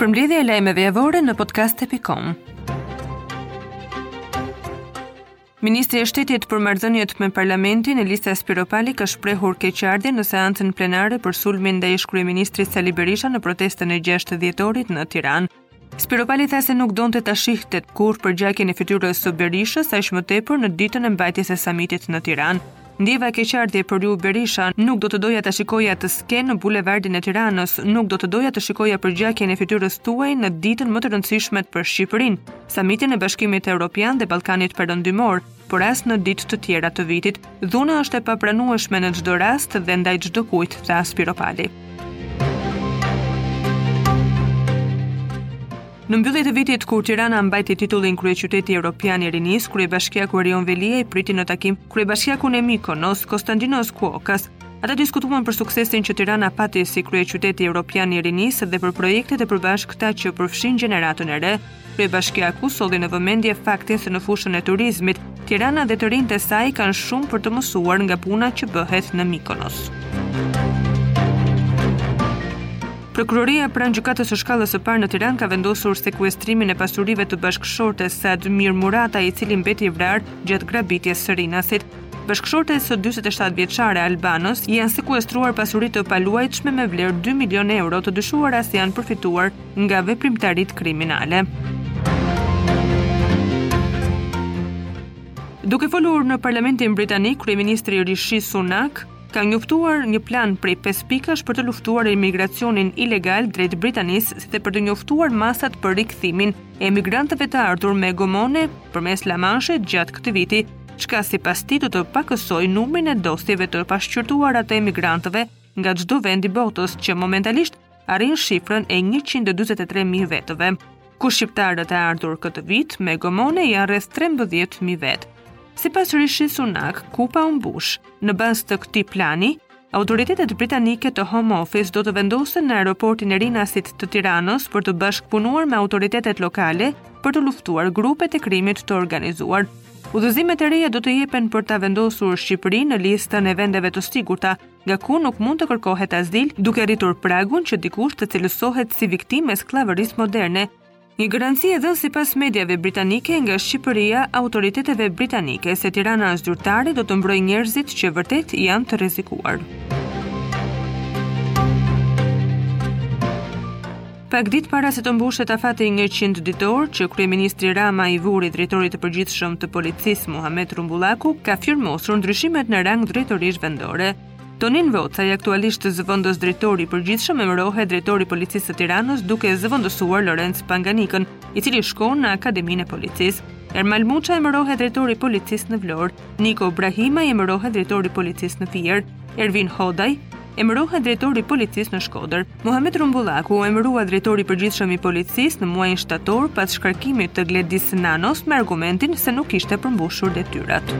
Përmbledhje e lajmeve javore në podcast.com. Ministrja e Shtetit për marrëdhëniet me Parlamentin, Elisa Spiropali ka shprehur keqardhje në seancën plenare për sulmin ndaj ish-kryeministrit Sali Berisha në protestën e 6 dhjetorit në Tiranë. Spiropali tha se nuk donte ta shihte kurrë përgjakjen e fytyrës së Berishës, aq më tepër në ditën e mbajtjes së samitit në Tiranë. Ndjeva keqardhje për ju Berisha, nuk do të doja ta shikoja atë skenë në bulevardin e Tiranës, nuk do të doja të shikoja përgjakjen e fytyrës tuaj në ditën më të rëndësishme për Shqipërinë, samitin e Bashkimit Evropian dhe Ballkanit Perëndimor, por as në ditë të tjera të vitit. Dhuna është e papranueshme në çdo rast dhe ndaj çdokujt, tha Spiropali. Në mbyllje të vitit kur Tirana mbajti titullin kryeqyteti europian i rinis, kryebashkiaku Erion Veliaj priti në takim kryebashkiakun e Mykonos, Konstantinos Koukas. Ata diskutuan për suksesin që Tirana pati si kryeqyteti europian i rinisë dhe për projektet e përbashkëta që përfshijnë gjeneratën e re, Kryebashkiaku solli në vëmendje faktin se në fushën e turizmit, Tirana dhe të rinjtë e saj kanë shumë për të mësuar nga puna që bëhet në Mikonos. Prokuroria pranë gjykatës së shkallës së parë në Tiranë ka vendosur sekuestrimin e pasurive të bashkëshortes së Admir Murataj, i cili mbeti i vrarë gjatë grabitjes së Rinasit. Bashkëshortes së 47 vjeçarit, Albanës, i janë sekuestruar pasuri të paluajtshme me vlerë 2 milionë euro të dyshuara se janë përfituar nga veprimtaritë kriminale. Duke folur në parlamentin britanik, kryeministri Rishi Sunak ka njoftuar një plan prej 5 pikash për të luftuar emigracionin ilegal drejt Britanisë si dhe për të njoftuar masat për rikthimin e emigrantëve të ardhur me gomone përmes La Manche gjatë këtij viti, çka sipas tij do të pakësojë numrin e dosjeve të pashqyrtuara të emigrantëve nga çdo vend i botës që momentalisht arrin shifrën e 143.000 vetëve, ku shqiptarët e ardhur këtë vit me gomone janë rreth 13.000 vetë. Sipas Rishi Sunak, kupa u mbush. Në bazë të këtij plani, autoritetet britanike të Home Office do të vendosen në aeroportin e Rinasit të Tiranës për të bashkëpunuar me autoritetet lokale për të luftuar grupet e krimit të organizuar. Udhëzimet e reja do të jepen për ta vendosur Shqipërinë në listën e vendeve të sigurta nga ku nuk mund të kërkohet azil duke rritur pragun që dikush të cilësohet si viktimë e skllavërisë moderne. Një garanci e dhënë sipas mediave britanike nga Shqipëria autoriteteve britanike se Tirana zyrtare do të mbrojë njerëzit që vërtet janë të rrezikuar. Pak ditë para se të mbushet afati 100 ditor që kryeministri Rama i vuri drejtorit të përgjithshëm të policisë Muhamet Rumbullaku ka firmosur ndryshimet në rang drejtorish vendore. Tonin Vocaj aktualisht zëvendës drejtor i përgjithshëm emërohet drejtor i policisë së Tiranës duke zëvendësuar Lorenc Panganikën, i cili shkon në Akademinë e Policisë. Ermal Muça emërohet drejtor i policisë në Vlorë, Niko Brahimaj emërohet drejtor i policisë në Fier, Ervin Hodaj emërohet drejtor i policisë në Shkodër. Muhamet Rumbullaku u emërua drejtor i përgjithshëm i policisë në muajin shtator pas shkarkimit të Gledis Nanos me argumentin se nuk kishte përmbushur detyrat.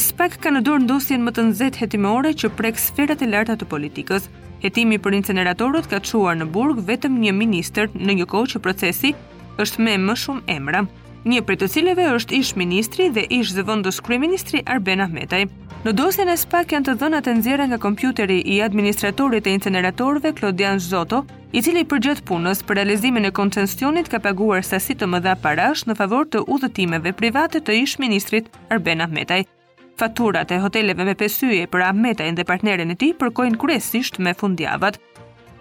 Spak ka në dorë dosjen më të nxehtë hetimore që prek sferat e larta të politikës. Hetimi për inceneratorët ka çuar në burg vetëm një ministër në një kohë që procesi është me më shumë emra. një prej të cilëve është ish-ministri dhe ish-zëvendës kryeministri Arben Ahmetaj. Në dosjen e SPAK janë të dhënat e nxjerra nga kompjuteri i administratorit të inceneratorëve Klodian Zoto, i cili përgjatë punës për realizimin e koncesionit ka paguar sasi të mëdha parash në favor të udhëtimeve private të ish-ministrit Arben Ahmetaj. Faturat e hoteleve me pesë yje për Ahmetajn dhe partneren e tij përkojnë kryesisht me fundjavat.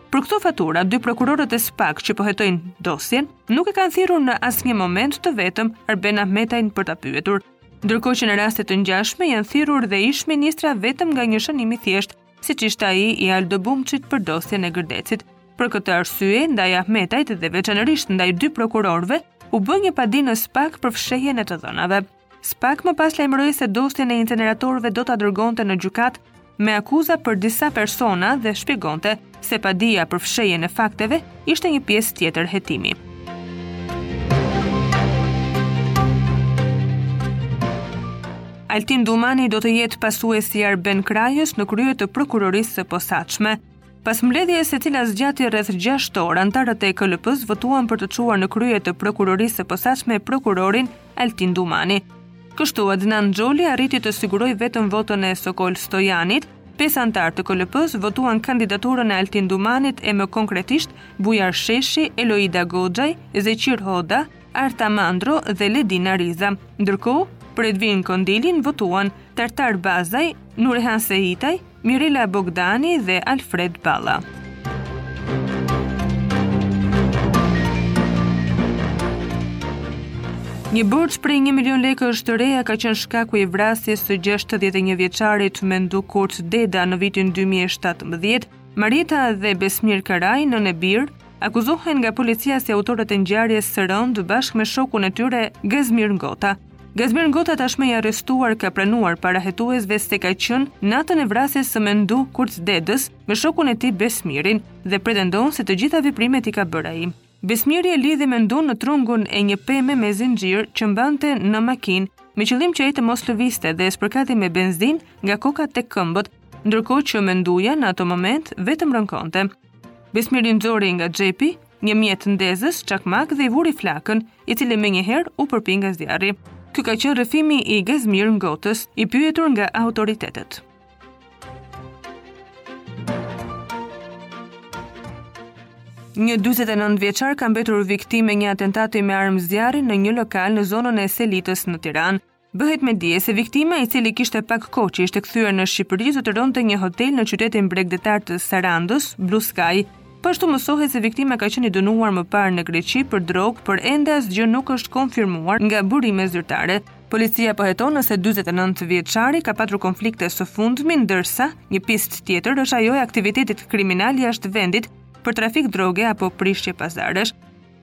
Për këto fatura, dy prokurorët e SPAK që po hetojnë dosjen, nuk e kanë thirrur në asnjë moment të vetëm Arben Ahmetajn për ta pyetur. Ndërkohë që në raste të ngjashme janë thirrur dhe ish ministra vetëm nga një shënim i thjeshtë, siç ishte ai i Aldo Bumçit për dosjen e Gërdecit. Për këtë arsye, ndaj Ahmetajt dhe veçanërisht ndaj dy prokurorëve, u bë një padi në SPAK për fshehjen e të dhënave. Spak më pas lajmëroi se dosjen e inceneratorëve do ta dërgonte në gjykatë me akuza për disa persona dhe shpjegonte se padia për fshehjen e fakteve ishte një pjesë tjetër hetimi. Altin Dumani do të jetë pasuesi i Arben Krajës në krye të prokurorisë së posaçme. Pas mbledhjes e cila zgjati rreth 6 orë, anëtarët e KLP-së votuan për të çuar në krye të Prokurorisë së Posaçme prokurorin Altin Dumani. Kështu Adnan Xholi arriti të sigurojë vetëm votën e Sokol Stojanit, pesë anëtarë të KLP-së votuan kandidaturën e Altin Dumanit e më konkretisht Bujar Sheshi, Eloida Goxhaj, Zeqir Hoda, Arta Mandro dhe Ledina Riza. Ndërkohë, për Edvin Kondilin votuan Tartar Bazaj, Nurihan Seitaj, Mirela Bogdani dhe Alfred Balla. Një borxh prej 1 milion lekësh të reja ka qenë shkaku i vrasjes së 61 vjeçarit Ndue Kurt Deda në vitin 2017. Marieta dhe Besmir Karaj nënë e bir akuzohen nga policia si autorët e ngjarjes së rëndë bashkë me shokun e tyre Gazmir Ngota. Gazmir Ngota tashmë i arrestuar ka pranuar para hetuesve se ka qenë natën e vrasjes së Mendu Kurtdedës me shokun e tij Besmirin dhe pretendon se të gjitha veprimet i ka bërë ai. Besmiri e lidhi Mendun në trungun e një peme me zinxhir që mbante në makinë me qëllim që ai të mos lëvizte dhe e spërkati me benzinë nga koka tek këmbët, ndërkohë që Menduja në atë moment vetëm rënkonte. Besmiri nxori nga xhepi një mjet ndezës, çakmak dhe i vuri flakën, i cili menjëherë u përpi nga zjarri. Ky ka qenë rrëfimi i Gazmir Ngotës, i pyetur nga autoritetet. Një 49 vjeçar ka mbetur viktimë e një atentati me armë zjarri në një lokal në zonën e Selitës në Tiranë. Bëhet me dije se viktima, i cili kishte pak kohë që ishte kthyer në Shqipëri, zotëronte një hotel në qytetin bregdetar të Sarandës, Blue Sky. Po ashtu mësohet se viktima ka qenë i dënuar më parë në Greqi për drogë, por ende asgjë nuk është konfirmuar nga burime zyrtare. Policia po heton nëse 49 vjeçari ka patur konflikte së fundmi, ndërsa një pistë tjetër është ajo e aktivitetit kriminal jashtë vendit për trafik droge apo prishje pazarësh.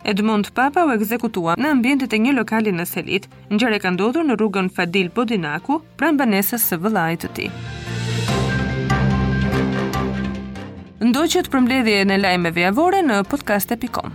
Edmond Papa u ekzekutua në ambientet e një lokali në Selitë. Ngjarja ka ndodhur në rrugën Fadil Bodinaku, pranë banesës së vëllait të tij. Ndoqët përmbledhjen e lajmeve javore në podcast.com.